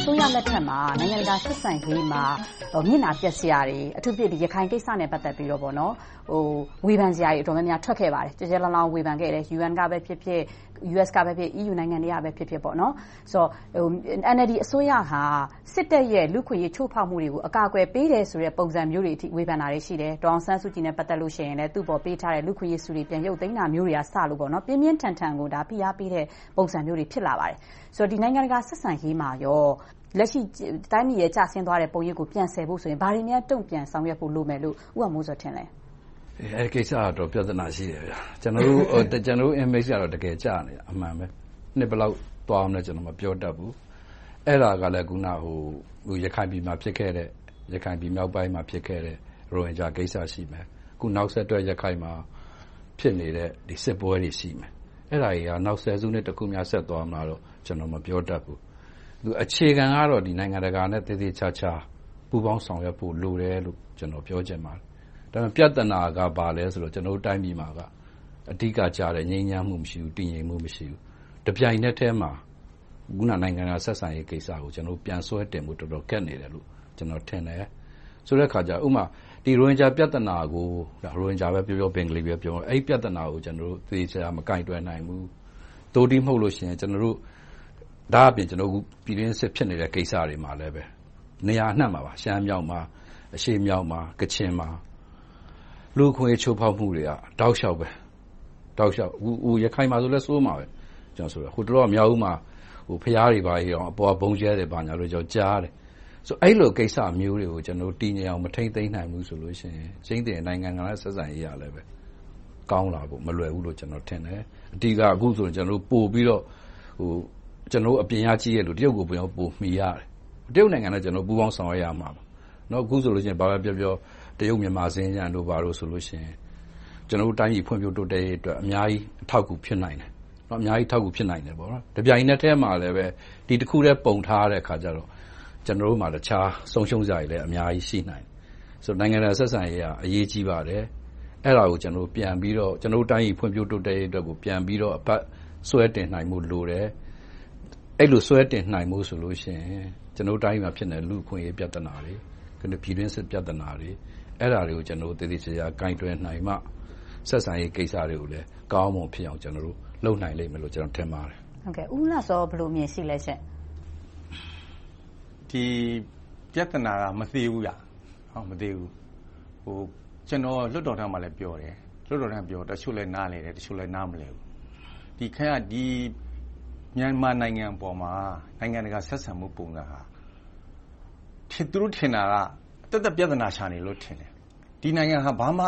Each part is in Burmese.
အစိုးရလက်ထက်မှာ နိုင်ငံတကာဆက်ဆံရေးမှာမျက်နှာပျက်စရာတွေ၊အထူးသဖြင့် ရခိုင်ကိစ္စနဲ့ ပတ်သက်ပြီးတော့ ဝေဖန်စရာတွေတော်တော်များများ ထွက်ခဲ့ပါတယ်။ကျယ်ကျယ်လောင်လောင် ဝေဖန်ခဲ့တယ်။ UN ကဖြစ်ဖြစ်၊ US ကဖြစ်ဖြစ်၊ EU နိုင်ငံတွေကဖြစ်ဖြစ်။ NLD အစိုးရဟာ စစ်တပ်ရဲ့ လူ့အခွင့်အရေး ချိုးဖောက်မှုတွေကို အကာအကွယ်ပေးတယ်ဆိုတဲ့ ပုံစံမျိုးတွေအထိ ဝေဖန်တာတွေ ရှိတယ်။ဒေါ်အောင်ဆန်းစုကြည်နဲ့ ပတ်သက်လို့ရှိရင်လဲ သူကိုပေးထားတဲ့ လူ့အခွင့်အရေးဆုတွေ ပြန်ရုတ်သိမ်းတာမျိုးတွေကစလို့ ပြင်းပြင်းထန်ထန်ဖိအားပေးတဲ့ ပုံစံမျိုးတွေ ဖြစ်လာပါတယ်။နိုင်ငံတကာဆက်ဆံရေးမှာ လက်ရှိတိုင်းပြည်ရဲ့ကျဆင်းသွားတဲ့ပုံရိပ်ကို ပြန်ဆယ်ဖို့ဆိုရင် ဘာတွေများ တုံ့ပြန်ဆောင်ရွက်ဖို့လိုမယ်လို့ ဦးအောင်မိုးဇော် ထင်သလဲ။အဲဒီကိစ္စက တော့ပြဿနာရှိတယ်။ကျနော်တို့ Image ကတော့ တကယ်ကျနေတာ အမှန်ပဲ။နှစ်ဘယ်လောက်သွားမလဲ ကျနော် မပြောတတ်ဘူး။အဲဒါကလဲ အခုန ရခိုင်ပြည်မှာ ဖြစ်ခဲ့တဲ့ ရခိုင်ပြည်မြောက်ပိုင်းမှာ ဖြစ်ခဲ့တဲ့ ရိုဟင်ဂျာကိစ္စ ရှိမယ်။အခုနောက်ဆက်တွဲ ရခိုင်မှာ ဖြစ်နေတဲ့ စစ်ပွဲတွေ ရှိမယ်။အဲဒါတွေက နောက်ဆယ်စုနှစ်တခုများ ဆက်သွားမလားတော့ ကျနော် မပြောတတ်ဘူး။ အခြေခံကတော့ နိုင်ငံတကာနဲ့ သေသေချာချာ ပူးပေါင်းဆောင်ရွက်ဖို့ လိုတယ်လို့ ကျနော် ပြောချင်ပါတယ်။ဒါပေမဲ့ ပြဿနာက ဘာလဲဆိုတော့ ကျနော်တို့ တိုင်းပြည်မှာက အဓိကကျတဲ့ ငြိမ်းချမ်းမှု မရှိဘူး။တည်ငြိမ်မှု မရှိဘူး။တပြိုင်နက်ထဲမှာ အခုန နိုင်ငံတကာဆက်ဆံရေးကိစ္စကို ပြန်ဆွဲတင်ဖို့ တော်တော်ခက်နေတယ်လို့ ကျနော်ထင်တယ်။ဆိုတဲ့အခါကြတော့ ဥပမာ ရိုဟင်ဂျာပြဿနာကို ရိုဟင်ဂျာပဲပြောပြော၊ဘင်္ဂလီပဲပြောပြော အဲဒီပြဿနာကို သေသေချာချာ မကိုင်တွယ်နိုင်ဘူး။သို့တည်းမဟုတ်လို့ရှိရင် ဒါ့အပြင်ပြည်တွင်းစစ်ဖြစ်နေတဲ့ကိစ္စတွေမှာလဲနေရာအနံှမှာပါရှမ်းမြောက်မှာ၊အရှေ့မြောက်မှာ၊ကချင်မှာလူ့အခွင့်အရေးချိုးဖောက်မှုတွေကတောက်လျှောက်ပဲ။ရခိုင်မှာဆိုလဲဆိုးပါတယ်။ဟိုတလောကမြောက်ဦးမှာဘုရားတွေဘာတွေအပေါ်ကဗုံးကျဲတယ်လို့ကြားတယ်။အဲဒီလိုကိစ္စမျိုးတွေကိုတည်ငြိမ်အောင်မထိန်းသိမ်းနိုင်ဘူးဆိုရင်ကြိမ်သေနိုင်ငံတကာနဲ့ဆက်ဆံရေးကလဲကောင်းလာဖို့မလွယ်ဘူးလို့ကျနော်ထင်တယ်။အဓိကအခုဆိုရင်ပိုပြီးတော့ ကျနော်တို့ အပြင်ကကြည့်တဲ့လူ တရုတ်ကို ပိုမှီရတယ်။တရုတ်နိုင်ငံနဲ့ပူးပေါင်းဆောင်ရွက်ရမှာ။အခုဆိုရင် ဘာပဲပြောပြော တရုတ်-မြန်မာ စင်္ကြန်တို့ဆိုရင် ကျနော်တို့တိုင်းပြည် ဖွံ့ဖြိုးတိုးတက်ရေးအတွက် အများကြီး အထောက်အကူ ဖြစ်နိုင်တယ်။တပြိုင်နက်ထဲမှာလဲ ဒီတခုတည်း ပုံထားရတဲ့အခါကြတော့ ကျနော်တို့မှာ တခြားဆုံးရှုံးစရာတွေလည်း အများကြီး ရှိနိုင်တယ်။နိုင်ငံတကာဆက်ဆံရေးက အရေးကြီးပါတယ်။အဲဒါကို ကျနော်တို့ တိုင်းပြည်ဖွံ့ဖြိုးတိုးတက်ရေးအတွက်ကို ပြန်ပြီးတော့အပတ်ဆွဲတင်နိုင်ဖို့ လိုတယ်။ အဲဒီလိုဆွဲတင်နိုင်ဖို့ဆိုရင်ကျနော်တို့တိုင်းပြည်မှာဖြစ်နေတဲ့လူ့အခွင့်အရေးပြဿနာတွေ၊ပြည်တွင်းစစ်ပြဿနာတွေအဲဒါတွေကိုသေသေချာချာကိုင်တွယ်နိုင်မှဆက်ဆံရေးကိစ္စတွေကိုလည်းကောင်းကောင်းမွန်မွန်ဖြစ်အောင်လုပ်နိုင်လိမ့်မယ်လို့ထင်ပါတယ်။ဦးဦးလှစောဘယ်လိုအမြင်ရှိပါလဲ။ဒီပြဿနာကမသေးဘူး။ကျနော်လွှတ်တော်ထဲမှာလည်းပြောတယ်။တချို့လဲနားလည်တယ်။တချို့လဲနားမလည်ဘူး။ မြန်မာနိုင်ငံပေါ်မှာ နိုင်ငံတကာဆက်ဆံမှုပုံစံဟာ သူတို့ထင်တာက သက်သက်ပြဿနာရှာနေတယ်လို့ ထင်တယ်။ဒီနိုင်ငံဟာ ဘာမှ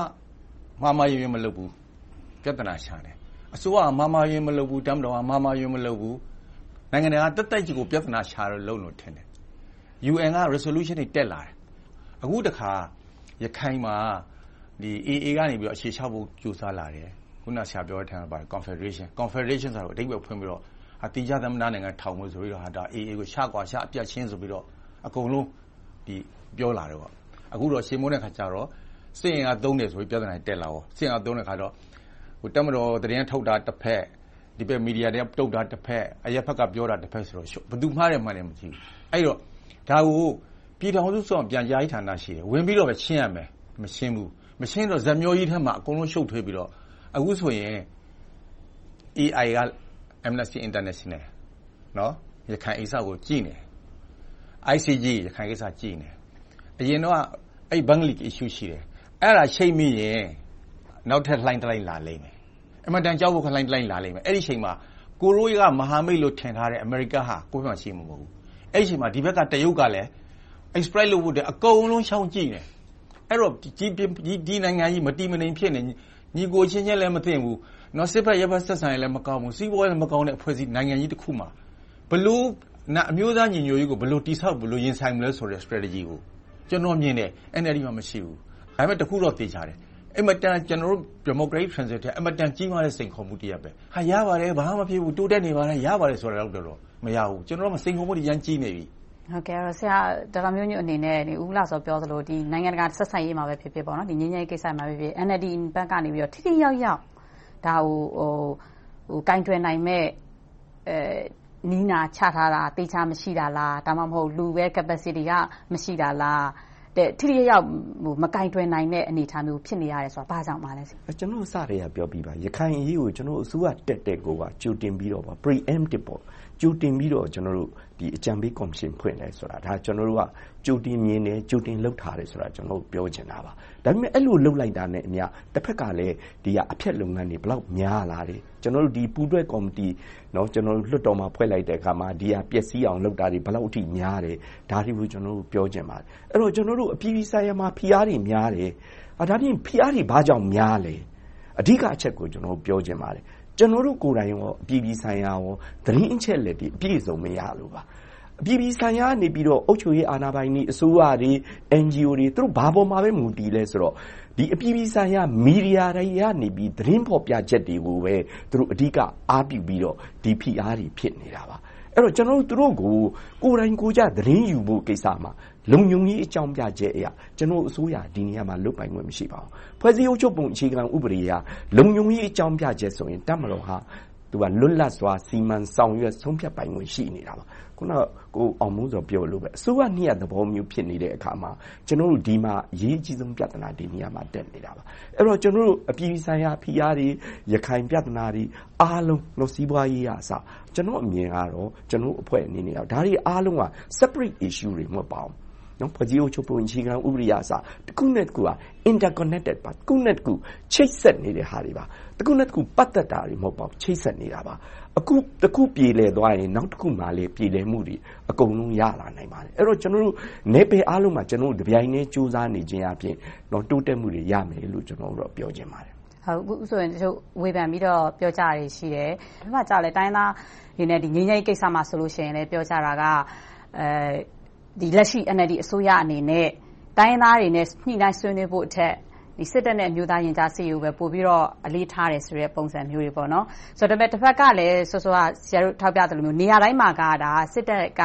မှားမှားယွင်းယွင်း မလုပ်ဘူး။ပြဿနာရှာတယ်။အစိုးရက မှားမှားယွင်းယွင်း မလုပ်ဘူး။တပ်မတော်က မှားမှားယွင်းယွင်း မလုပ်ဘူး။နိုင်ငံတကာက သက်သက်ကြီးကို ပြဿနာရှာလုပ်နေတယ်လို့ ထင်တယ်။ UN က resolution တွေ တက်လာတယ်။အခုတခါ ရခိုင်မှာ AA ကနေ အခြေချဖို့ ကြိုးစားလာတယ်။အခုန ဆရာပြောတဲ့အထဲမှာပါတယ် Confederation ဆိုတာကို အဓိပ္ပါယ်ဖွင့်ပြီးတော့ သီးခြားသမ္မတနိုင်ငံ ထောင်မယ်ဆိုပြီးတော့ AA ကိုရှကွာရှအပြတ်ရှင်းဆိုပြီးတော့ အကုန်လုံး ပြောလာတယ်။အခုတော့ ချေမှုန်းတဲ့အခါကြတော့ စစ်အင်အားသုံးတယ်ဆိုပြီး ပြဿနာတွေ တက်လာတယ်။စစ်အင်အားသုံးတဲ့အခါကြတော့ တပ်မတော်သတင်းထုတ်တာတဘက်၊ဒီဘက် မီဒီယာတွေကထုတ်တာတဘက်၊အရပ်ဘက်က ပြောတာတဘက်ဆိုတော့ ဘယ်သူမှားတယ်၊မှန်တယ် မသိဘူး။အဲဒီတော့ ဒါကို ပြည်ထောင်စုအစိုးရမှာပြန်ကြားရေးဌာန ရှိတယ်။ဝင်ပြီးတော့ ရှင်းရမယ်။မရှင်းဘူး။မရှင်းတော့ ဇာတ်မျှောကြီးထဲမှာ အကုန်လုံး ရှုပ်ထွေးပြီးတော့ အခုဆိုရင် AI က Amnesty International ရခိုင်ကိစ္စကို ကြည့်နေတယ်။ ICG ရခိုင်ကိစ္စ ကြည့်နေတယ်။အရင်တုန်းက ဘင်္ဂလီ issue ရှိတယ်။အဲဒါချိတ်မိရင် နောက်ထပ်လှိုင်းတလှိုင်း လာလိမ့်မယ်။အင်မတန် ကြောက်ဖို့ကောင်းတဲ့ လှိုင်းတလှိုင်း လာလိမ့်မယ်။အဲဒီအချိန်မှာ ကိုရီးယားကမဟာမိတ်လို့ ထင်ထားတဲ့ အမေရိကဟာ ကိုယ့်ဘက်မှာ ရှိမှာ မဟုတ်ဘူး။အဲဒီအချိန်မှာ ဒီဘက်က တရုတ်ကလည်း exploit လုပ်ဖို့အတွက် အကုန်လုံး ချောင်းကြည့်နေတယ်။အဲဒီတော့ ဒီနိုင်ငံကြီး မတည်မငြိမ် ဖြစ်နေတယ်။ ညီအကိုအချင်းချင်းလည်း မသင့်ဘူး။စစ်ဘက်-အရပ်ဘက် ဆက်ဆံရေးလည်း မကောင်းဘူး။စီးပွားရေးလည်း မကောင်းတဲ့နိုင်ငံကြီးတခုမှာ ဘယ်လို အမျိုးသားညီညွှတ်ရေးကို ဘယ်လို တည်ဆောက်၊ရင်ဆိုင်မလဲဆိုတဲ့ strategy ကို ကျနော်မြင်တယ်။ NLD မှာ မရှိဘူး။ဒါပေမဲ့ တခုတော့ သေချာတယ်။ကျနော်တို့ democratic transition အတွက်အင်မတန် ကြီးမားတဲ့ စိန်ခေါ်မှုတရပ်။ရပါတယ်။ဘာမှမဖြစ်ဘူး။တိုးတက်နေပါတယ်။ရပါတယ်ဆိုတာလောက်နဲ့တော့ မရဘူး။ကျနော်တို့မှာ စိန်ခေါ်မှုတွေ အရမ်းကြီးနေပြီ။ ဆရာ ဒေါက်တာမျိုးညွှန့်အနေနဲ့ ဦးဦးလှစော ပြောသလို နိုင်ငံတကာဆက်ဆံရေးမှာဖြစ်ဖြစ်၊ငြိမ်းချမ်းရေးကိစ္စမှာဖြစ်ဖြစ် NLD ဘက်ကနေ ထိထိရောက်ရောက် ဒါကို ကိုင်တွယ်နိုင်မယ့် နည်းနာချထားတာ သေချာမရှိတာလား။ဒါမှမဟုတ် လူပဲ Capacity က မရှိတာလား။ထိထိရောက်ရောက် မကိုင်တွယ်နိုင်တဲ့ အနေအထားမျိုး ဖြစ်နေရတယ်ဆိုတာ ဘာကြောင့်ပါလဲ။ကျနော်အစကတည်းက ပြောပြီးပါ။ရခိုင်အရေးကိုကျနော်တို့အစိုးရတက်ကတည်းကကြိုတင်ပြီးတော့ Pre-emptive ကြိုတင်ပြီးတော့ အကြံပေးကော်မရှင်ဖွဲ့တယ်ဆိုတာဒါကျနော်တို့ကကြိုတင်မြင်တယ်၊ကြိုတင်လုပ်ထားတယ်ဆိုတာကိုကျနော်တို့ပြောချင်တာပါ။ဒါပေမဲ့အဲဒီလိုလုပ်လိုက်တာနဲ့အမျှတဘက်ကလဲအဖျက်လုပ်ငန်းတွေဘယ်လောက်များလာတယ်။ကျနော်တို့ပူးတွဲကော်မတီလွှတ်တော်မှာဖွဲ့လိုက်တဲ့အခါမှာဒီဟာပျက်စီးအောင်လုပ်တာတွေဘယ်လောက်အထိများတယ်။ဒါတွေကိုကျနော်တို့ပြောချင်ပါတယ်။အဲဒီတော့ကျနော်တို့အပြည်ပြည်ဆိုင်ရာမှာဖိအားတွေများတယ်။ဒါဖြင့်ဖိအားတွေဘာကြောင့်များလဲ။အဓိကအချက်ကိုကျနော်တို့ပြောချင်ပါတယ်။ ကျနော်တို့ကိုယ်တိုင်အပြည်ပြည်ဆိုင်ရာသတင်းအချက်အလက်တွေအပြည့်အစုံမရလို့ပါ။အပြည်ပြည်ဆိုင်ရာကနေအုပ်ချုပ်ရေးအာဏာပိုင်တွေ၊အစိုးရတွေ၊ NGO တွေသူတို့ဘာပေါ်မှာမူတည်လဲဆိုတော့အပြည်ပြည်ဆိုင်ရာမီဒီယာတွေကနေသတင်းဖော်ပြချက်တွေကိုပဲသူတို့အဓိကအားပြုပြီးတော့ဒီဖိအားတွေဖြစ်နေတာပါ။ အဲဒီတော့ ကျနော်တို့ သူတို့ကို ကိုယ်တိုင်ကိုယ်ကျ သတင်းယူဖို့ကိစ္စမှာ လုံခြုံရေးအကြောင်းပြချက်အရ ကျနော်တို့အစိုးရက ဒီနေရာမှာ လုပ်ပိုင်ခွင့် မရှိပါဘူး။ဖွဲ့စည်းအုပ်ချုပ်ပုံ အခြေခံဥပဒေအရ လုံခြုံရေးအကြောင်းပြချက်ဆိုရင် တပ်မတော် ကလွတ်လပ်စွာစီမံဆောင်ရွက်ဆုံးဖြတ်ပိုင်ခွင့်ရှိနေတာပါ။အခုနကိုအောင်မိုးဇော်ပြောသလိုပဲအစိုးရနှစ်ရပ်သဘောမျိုးဖြစ်နေတဲ့အခါမှာကျနော်တို့ဒီမှာအရေးကြီးဆုံးပြဿနာဒီနေရာမှာတက်နေတာပါ။အဲဒီတော့ကျနော်တို့အပြည်ပြည်ဆိုင်ရာဖိအားတွေ၊ရခိုင်ပြဿနာတွေအားလုံးစီးပွားရေးကအစကျနော့်အမြင်ကတော့ကျနော်တို့အဖွဲ့အနေနဲ့ဒါတွေအားလုံးက Separate Issues တွေမဟုတ်ပါဘူး ဖွဲ့စည်းအုပ်ချုပ်ပုံအခြေခံဥပဒေကအစတခုနဲ့တခုက Interconnected ပါ။တခုနဲ့တခုချိတ်ဆက်နေတဲ့ဟာတွေပါ။တခုနဲ့တခုပတ်သက်တာတွေမဟုတ်ပါဘူး။ချိတ်ဆက်နေတာပါ။အခုတခုပြေလည်သွားရင်နောက်တခုမှာလည်းပြေလည်မှုတွေအကုန်လုံးရလာနိုင်ပါတယ်။အဲဒီတော့ကျနော်တို့နယ်ပယ်အားလုံးမှာကျနော်တို့တပြိုင်တည်းကြိုးစားနေခြင်းအားဖြင့်တိုးတက်မှုတွေရမယ်လို့ကျနော်တို့ပြောချင်ပါတယ်။အခုဆိုရင်တချို့ဝေဖန်ပြီးတော့ပြောကြတာတွေရှိတယ်။တဘက်မှာကြတော့တိုင်းရင်းသားတွေနဲ့ငြိမ်းချမ်းရေးကိစ္စမှာဆိုရင်လဲပြောကြတာက လက်ရှိ NLD အစိုးရအနေနဲ့ တိုင်းရင်းသားတွေနဲ့ ညှိနှိုင်းဆွေးနွေးဖို့ထက် စစ်တပ်နဲ့ အမျိုးသားရင်ကြားစေ့ရေးကိုပဲ ပိုပြီးတော့ အလေးထားတယ်ဆိုတဲ့ ပုံစံမျိုးတွေ။ဒါပေမဲ့တဘက်ကလဲ စောစောက ဆရာတို့ ထောက်ပြသလိုမျိုး နေရာတိုင်းမှာက စစ်တပ်က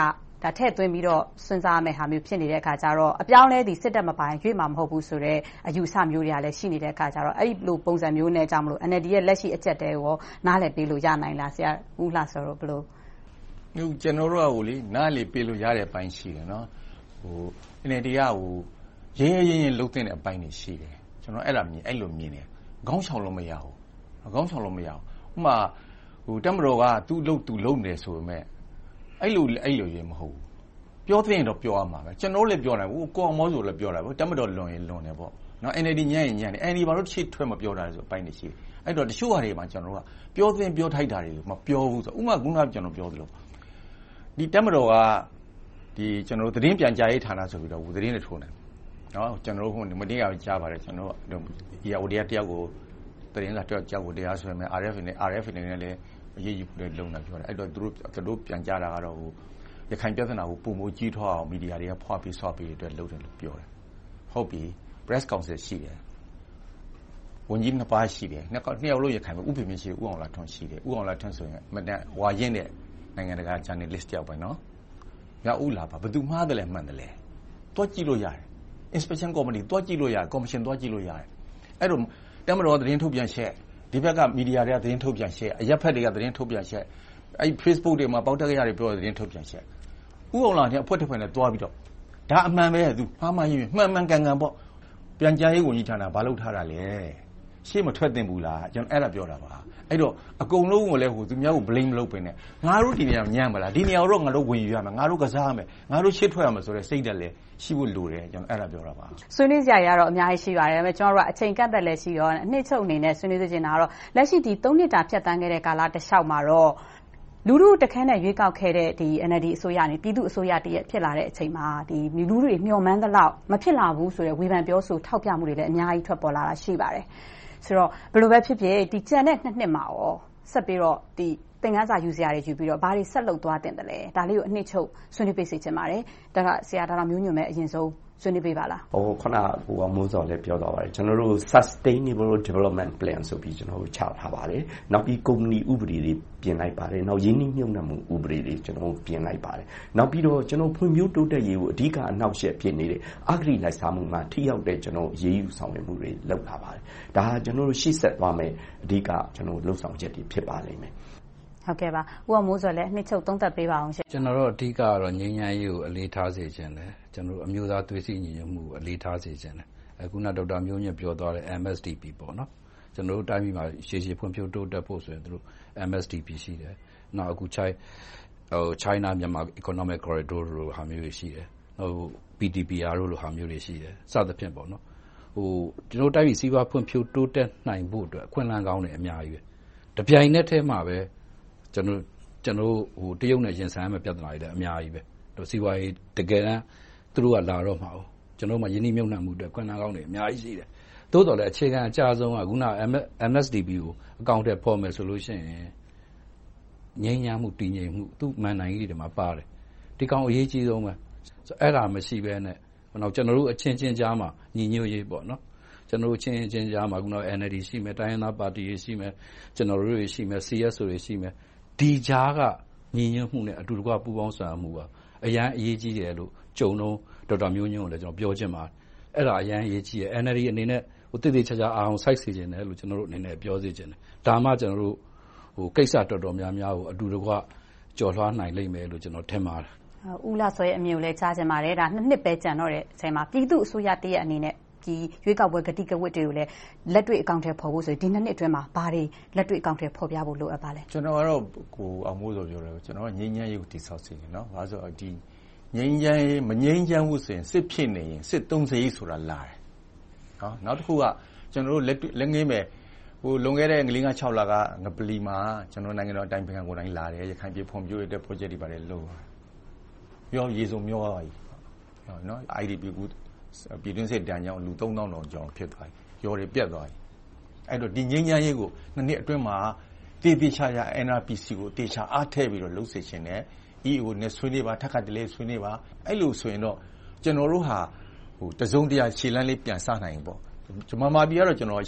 ထည့်သွင်းပြီးတော့ စဉ်းစားရမယ့်ဟာမျိုး ဖြစ်နေတဲ့အခါကြတော့ အပြောင်းအလဲသည် စစ်တပ်မပါရင် ရွေ့မှာမဟုတ်ဘူးဆိုတဲ့ အယူအဆမျိုးတွေကလည်း ရှိနေတဲ့အခါကြတော့ အဲဒီလို ပုံစံမျိုးနဲ့ကြောင့် NLD ရဲ့ လက်ရှိ အကျပ်အတည်းကို နားလည်ပေးလို့ ရနိုင်လား။ဆရာ ဦးလှစောတို့ ဘယ်လို ကျနော်တို့က နားလည်ပေးလို့ရတဲ့အပိုင်း ရှိတယ်။ NLD က ရဲရဲရင့်ရင့် လုပ်သင့်တဲ့အပိုင်းတွေ ရှိတယ်။ကျနော် အဲဒီလိုမြင်တယ်။ခေါင်းရှောင်လို့ မရဘူး။ခေါင်းရှောင်လို့မရဘူး။ဥပမာ တပ်မတော်က သူ့အလုပ် သူလုပ်နေတယ် ဆိုပေမယ့် အဲဒီလိုကြီးမဟုတ်ဘူး။ပြောသင့်ရင်တော့ ပြောရမှာပဲ။ကျနော်တို့လည်း ပြောတယ်။ကိုအောင်မောဇော်လည်း ပြောတယ်။တပ်မတော်လွန်ရင် လွန်တယ်ပေါ့။ NLD ညံ့ရင် ညံ့တယ်။ NLD ဘာလို့ ရှေ့ထွက် မပြောတာလဲဆိုတဲ့အပိုင်းတွေ ရှိတယ်။အဲဒီတော့ တချို့ဟာတွေမှာ ကျနော်တို့က ပြောသင့်ပြောထိုက်တာတွေကို မပြောဘူး။ဥပမာ အခုန ကျနော်ပြောသလို တပ်မတော်ကသတင်းပြန်ကြားရေးဌာနဆိုပြီးသတင်းတွေ ထုတ်နေတယ်။ကျနော်တို့ မနေ့ကကြားပါတယ် ဧရာဝတီက တယောက်ကို သတင်းစာတယောက်ကို တရားစွဲမယ်။ RFA နဲ့လည်း အရေးယူဖို့ လုပ်နေတယ်ပြောတယ်။သူတို့ ပြန်ကြားတာကတော့ ရခိုင်ပြဿနာကို ပိုမိုကြီးထွားအောင် မီဒီယာတွေက ဖွပြီးဆွပေးတဲ့အတွက် လုပ်တယ်လို့ ပြောတယ်။ဟုတ်ပြီ Press Council ရှိတယ်။ဝန်ကြီးနှစ်ပါး ရှိတယ်။နှစ်ယောက်လုံး ရခိုင်ပဲ။ဦးဖေမြင့် ရှိတယ်။ဦးအောင်လှထွန်း ရှိတယ်။ဦးအောင်လှထွန်းဆိုရင် အင်မတန် ဝါရင့်တဲ့ နိုင်ငံတကာဂျာနယ်လစ်တယောက်။မြောက်ဦးလာပါ။ဘယ်သူမှားသလဲ၊မှန်သလဲ။သွားကြည့်လို့ရတယ်။ Inspection Committee သွားကြည့်လို့ရတယ်။ကော်မရှင်သွားကြည့်လို့ရတယ်။အဲဒီလိုတပ်မတော်ကသတင်းထုတ်ပြန်ချက်၊ဒီဘက်ကမီဒီယာတွေကသတင်းထုတ်ပြန်ချက်၊အရပ်ဘက်တွေကသတင်းထုတ်ပြန်ချက်၊ Facebook တွေမှာပေါက်တက္ကရာတွေပြောတဲ့သတင်းထုတ်ပြန်ချက်။ဦးအောင်လှနဲ့အဖွဲ့တဖွဲ့နဲ့သွားပြီးတော့ဒါအမှန်ပဲမှားမှားယွင်းယွင်းမှန်မှန်ကန်ကန်ပြန်ကြားရေးဝန်ကြီးဌာနကဘာလုပ်ထားတာလဲ။ ရှေ့မထွက်သင့်ဘူးလား။ကျနော်အဲဒါပြောတာပါ။အဲဒီတော့အကုန်လုံးကိုလည်းသူများကို Blame မလုပ်ဘဲနဲ့ငါတို့ဒီနေရာညံ့မလား။ဒီနေရာကိုတော့ငါတို့ဝင်ယူရမယ်။ငါတို့ကစားရမယ်။ငါတို့ရှေ့ထွက်ရမယ်ဆိုတဲ့စိတ်ဓါတ်လည်းရှိဖို့လိုတယ်။အဲဒါပြောတာပါ။ဆွေးနွေးစရာတွေကတော့အများကြီးရှိပါတယ်။ကျမတို့ကအချိန်အကန့်အသတ်လည်းရှိတော့အနှစ်ချုပ်အနေနဲ့ဆွေးနွေးစေချင်တာကတော့လက်ရှိနှစ်တာဖြတ်သန်းခဲ့တဲ့ကာလတလျှောက်မှာတော့လူထုတခဲနက်ရွေးကောက်ခဲ့တဲ့ NLD အစိုးရကနေပြည်သူ့အစိုးရတရပ်ဖြစ်လာတဲ့အချိန်မှာလူထုတွေမျှော်မှန်းသလောက်မဖြစ်လာဘူးဆိုတဲ့ဝေဖန်ပြောဆိုထောက်ပြမှုတွေလည်းအများကြီးထွက်ပေါ်လာတာရှိပါတယ်။ ဆိုတော့ ဘယ်လိုပဲဖြစ်ဖြစ် ကျန်တဲ့ နှစ်မှာ ဆက်ပြီးတော့ သင်ခန်းစာယူစရာတွေ ယူပြီးတော့ ဘာတွေဆက်လုပ်သွားသင့်သလဲ။ဒါလေးကို အနှစ်ချုပ် ဆွေးနွေးပေးစေချင်ပါတယ်။ဆရာဒေါက်တာမျိုးညွှန့်ပဲအရင်ဆုံး ဆွေးနွေးပေးပါလား။အခုနကိုအောင်မိုးဇော်လည်းပြောသွားပါတယ်။ကျနော်တို့ Sustainable Development Plan ဆိုပြီးချထားပါတယ်။နောက်ပြီးကုမ္ပဏီဥပဒေတွေပြင်လိုက်ပါတယ်။နောက်ရင်းနှီးမြုပ်နံှမှုဥပဒေတွေပြင်လိုက်ပါတယ်။နောက်ပြီးတော့ဖွံ့ဖြိုးတိုးတက်ရေးကိုအဓိကအနှောင့်အယှက်ဖြစ်နေတဲ့အဂတိလိုက်စားမှုမှာထိရောက်တဲ့အရေးယူဆောင်ရွက်မှုတွေလုပ်လာပါတယ်။ဒါဟာကျနော်တို့ရှေ့ဆက်သွားမယ့်အဓိကလုပ်ဆောင်ချက်တွေဖြစ်ပါလိမ့်မယ်။ ဟုတ်ကဲ့ပါဦးအောင်မိုးစောလည်းနှစ်ချုပ်သုံးသပ်ပေးပါအောင်ရှင်ကျွန်တော်တို့အဓိကကတော့ငြိမ်းချမ်းရေးကိုအလေးထားစေခြင်းတယ်ကျွန်တော်တို့အမျိုးသားသွေးစည်းညီညွတ်မှုကိုအလေးထားစေခြင်းတယ်အခုနဒေါက်တာမျိုးညွန့်ပြောသွားတဲ့ MSDP ပေါ့နော်ကျွန်တော်တို့တိုင်းပြည်မှာရှေ့ရှေ့ဖွံ့ဖြိုးတိုးတက်ဖို့ဆိုရင်တို့ MSDP ရှိတယ်နောက်အခု China ဟို China မြန်မာ Economic Corridor လို့ဟာမျိုးတွေရှိတယ်ဟို PTPR လို့ဟာမျိုးတွေရှိတယ်စသဖြင့်ပေါ့နော်ဟိုကျွန်တော်တိုင်းပြည်စီးပွားဖွံ့ဖြိုးတိုးတက်နိုင်ဖို့အတွက်အခွင့်အလမ်းကောင်းတွေအများကြီးပဲတပြိုင်နက်တည်းမှာပဲ ကျွန်တော်ကျွန်တော်ဟိုတရုတ်နဲ့ ရင်ဆိုင်ရမယ့် ပြဿနာတွေလည်း အများကြီးပဲတို့စီးပွားရေး တကယ်တမ်း သူတို့က လာတော့မှာ哦ကျွန်တော်မှယင်းနှိမ့်မြုပ်နှံမှုအတွက်ခွင့်လန်းကောင်းတွေ အများကြီးရှိတယ် သို့တော်လည်းအခြေခံအကြဆုံးကခုန MSDP ကို အကောင့်ထဲပေါ်မယ်ဆိုလို့ရှိရင် ငြိမ်းချမ်းမှု တည်ငြိမ်မှု သူ့မှန်နိုင်ရေးတွေမှာပါတယ် ဒီကောင် အရေးကြီးဆုံးပဲအဲ့ဒါမရှိဘဲနဲ့နောက်ကျွန်တော်တို့အချင်းချင်းကြားမှာ ညီညွတ်ရေးပေါ့နော်ကျွန်တော်တို့ချင်းချင်းကြားမှာခုန NLD ရှိမယ် တိုင်းရင်းသားပါတီတွေ ရှိမယ် ကျွန်တော်တို့တွေ ရှိမယ် CSO တွေ ရှိမယ် ဒီကြားကညီညွတ်မှုနဲ့အတူတကွပူးပေါင်းဆောင်မှုကအရန်အရေးကြီးတယ်လို့ကြုံတော့ဒေါက်တာမျိုးညွန့်ကိုလည်းကျွန်တော်ပြောချင်ပါတယ်အဲ့ဒါအရန်အရေးကြီးတယ် NLD အနေနဲ့ဟိုတည်တည်ချာချာအာအောင်စိုက်စေခြင်းတယ်လို့ကျွန်တော်တို့အနေနဲ့ပြောစေခြင်းတယ်ဒါမှကျွန်တော်တို့ဟိုကိစ္စတော်တော်များများကိုအတူတကွကြော်လွှားနိုင်လိမ့်မယ်လို့ကျွန်တော်ထင်ပါတယ်ဦးလာဆွဲရဲ့အမြင်ကိုလည်းကြားချင်ပါတယ်ဒါနှစ်နှစ်ပဲကြံတော့တဲ့အချိန်မှာပြည်သူအစိုးရတရက်အနေနဲ့ဒီ ရွေးကောက်ပွဲဂတိကဝတ်တွေကိုလည်း လက်တွေ့အကောင့်ထဲပေါ်ဖို့ဆိုရင် ဒီနှစ်နှစ်အတွင်းမှာ ဘာတွေလက်တွေ့အကောင့်ထဲပေါ်ပြဖို့ လိုအပ်ပါလဲ ကျွန်တော်ကတော့ ကိုအောင်မိုးစောပြောတယ်ကျွန်တော်က ငြိမ်းချမ်းရေးကို တည်ဆောက်စေတယ်နော်ဘာလို့ဆိုတော့ဒီငြိမ်းချမ်းရေးမငြိမ်းချမ်းဘူးဆိုရင် စစ်ဖြစ်နေရင် စစ်သုံးစရေးဆိုတာလာတယ် နော်နောက်တစ်ခုက ကျွန်တော်တို့ လက်လက်ငင်းမဲ့ဟိုလွန်ခဲ့တဲ့ငလင်းက6လက ငပလီမှာကျွန်တော်နိုင်ငံတော်အတိုင်းပင်ခံကိုယ်တိုင်လာတယ် ရခိုင်ပြည်ဖွံ့ဖြိုးရေးတဲ့ project တွေပါတယ်လို့ပြောရေစုံမျောသွားပြီနော် IDP က ပြည်တွင်းစစ်တန်ကြောင့် လူ3000တောင်ကျော်ဖြစ်သွားပြီရော်တွေပြတ်သွားပြီ အဲ့တော့ ဒီငြိမ်းချမ်းရေးကို နှစ်နှစ်အတွင်းမှာတည်တည်ချာချာ NRPC ကိုတေချာအားထည့်ပြီးတော့လှုပ်စေခြင်းနဲ့ EO နဲ့ ဆွေးနွေးပါ ထပ်ခါတလေဆွေးနွေးပါ အဲ့လိုဆိုရင်တော့ ကျွန်တော်တို့ဟာဟိုတစုံတရာ ခြေလမ်းလေး ပြန်စနိုင်ပေါ့ကျွန်မမာပြည်ကတော့ကျွန်တော်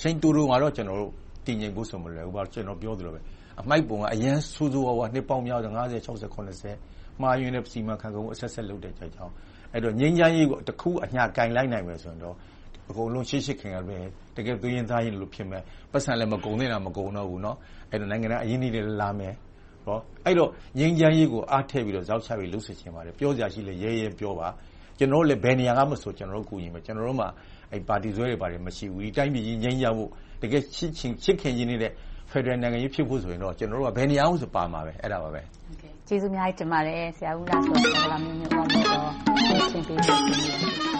ရှိန်တူတူမှာတော့ကျွန်တော်တို့တည်ငြိမ်ဖို့ဆိုမလွယ်ဘူးပါကျွန်တော်ပြောသလိုပဲ အမိုက်ပုံက အရန်ဆိုးဆိုးဝါးဝါနှစ်ပေါင်းများ50 60 80မှားယွင်းတဲ့ စီမံခန့်ခွဲမှုအဆက်ဆက် လုပ်တဲ့ကြောင့် အဲ့တော့ငြိမ်းချမ်းရေးကိုတစ်ခုအညာကင်လိုက်နိုင်မယ်ဆိုရင်တော့အကုန်လုံးရှေ့ရှေ့ခင်ရပဲတကယ်သွေးရင်သားရင်လို့ဖြစ်မယ်ပတ်စံလည်းမကုန်သေးတာမကုန်တော့ဘူးเนาะအဲ့တော့နိုင်ငံအရင်းနှီးတွေလာမယ်ဟောအဲ့တော့ငြိမ်းချမ်းရေးကိုအားထည့်ပြီးတော့ဇောက်ချပြီးလှုပ်ဆက်ခြင်းပါတယ်ပြောစရာရှိလဲရဲရဲပြောပါကျွန်တော်တို့လည်းဘယ်နေရာကမဆိုကျွန်တော်တို့ကူညီမယ်ကျွန်တော်တို့မှအဲ့ပါတီဆွဲတွေပါတယ်မရှိဘူးဒီတိုင်းပြည်ကြီးငြိမ်းချမ်းဖို့တကယ်ချစ်ချင်းချစ်ခင်ချင်းနေတဲ့ဖက်ဒရယ်နိုင်ငံကြီးဖြစ်ဖို့ဆိုရင်တော့ကျွန်တော်တို့ကဘယ်နေရာမှဆိုပါမှာပဲအဲ့ဒါပါပဲကျေးဇူးအများကြီးတင်ပါတယ်ဆရာဦးလားဆိုတော့လာမျိုးမျိုးအောင်လို့ရှ င်းပြပေးပါ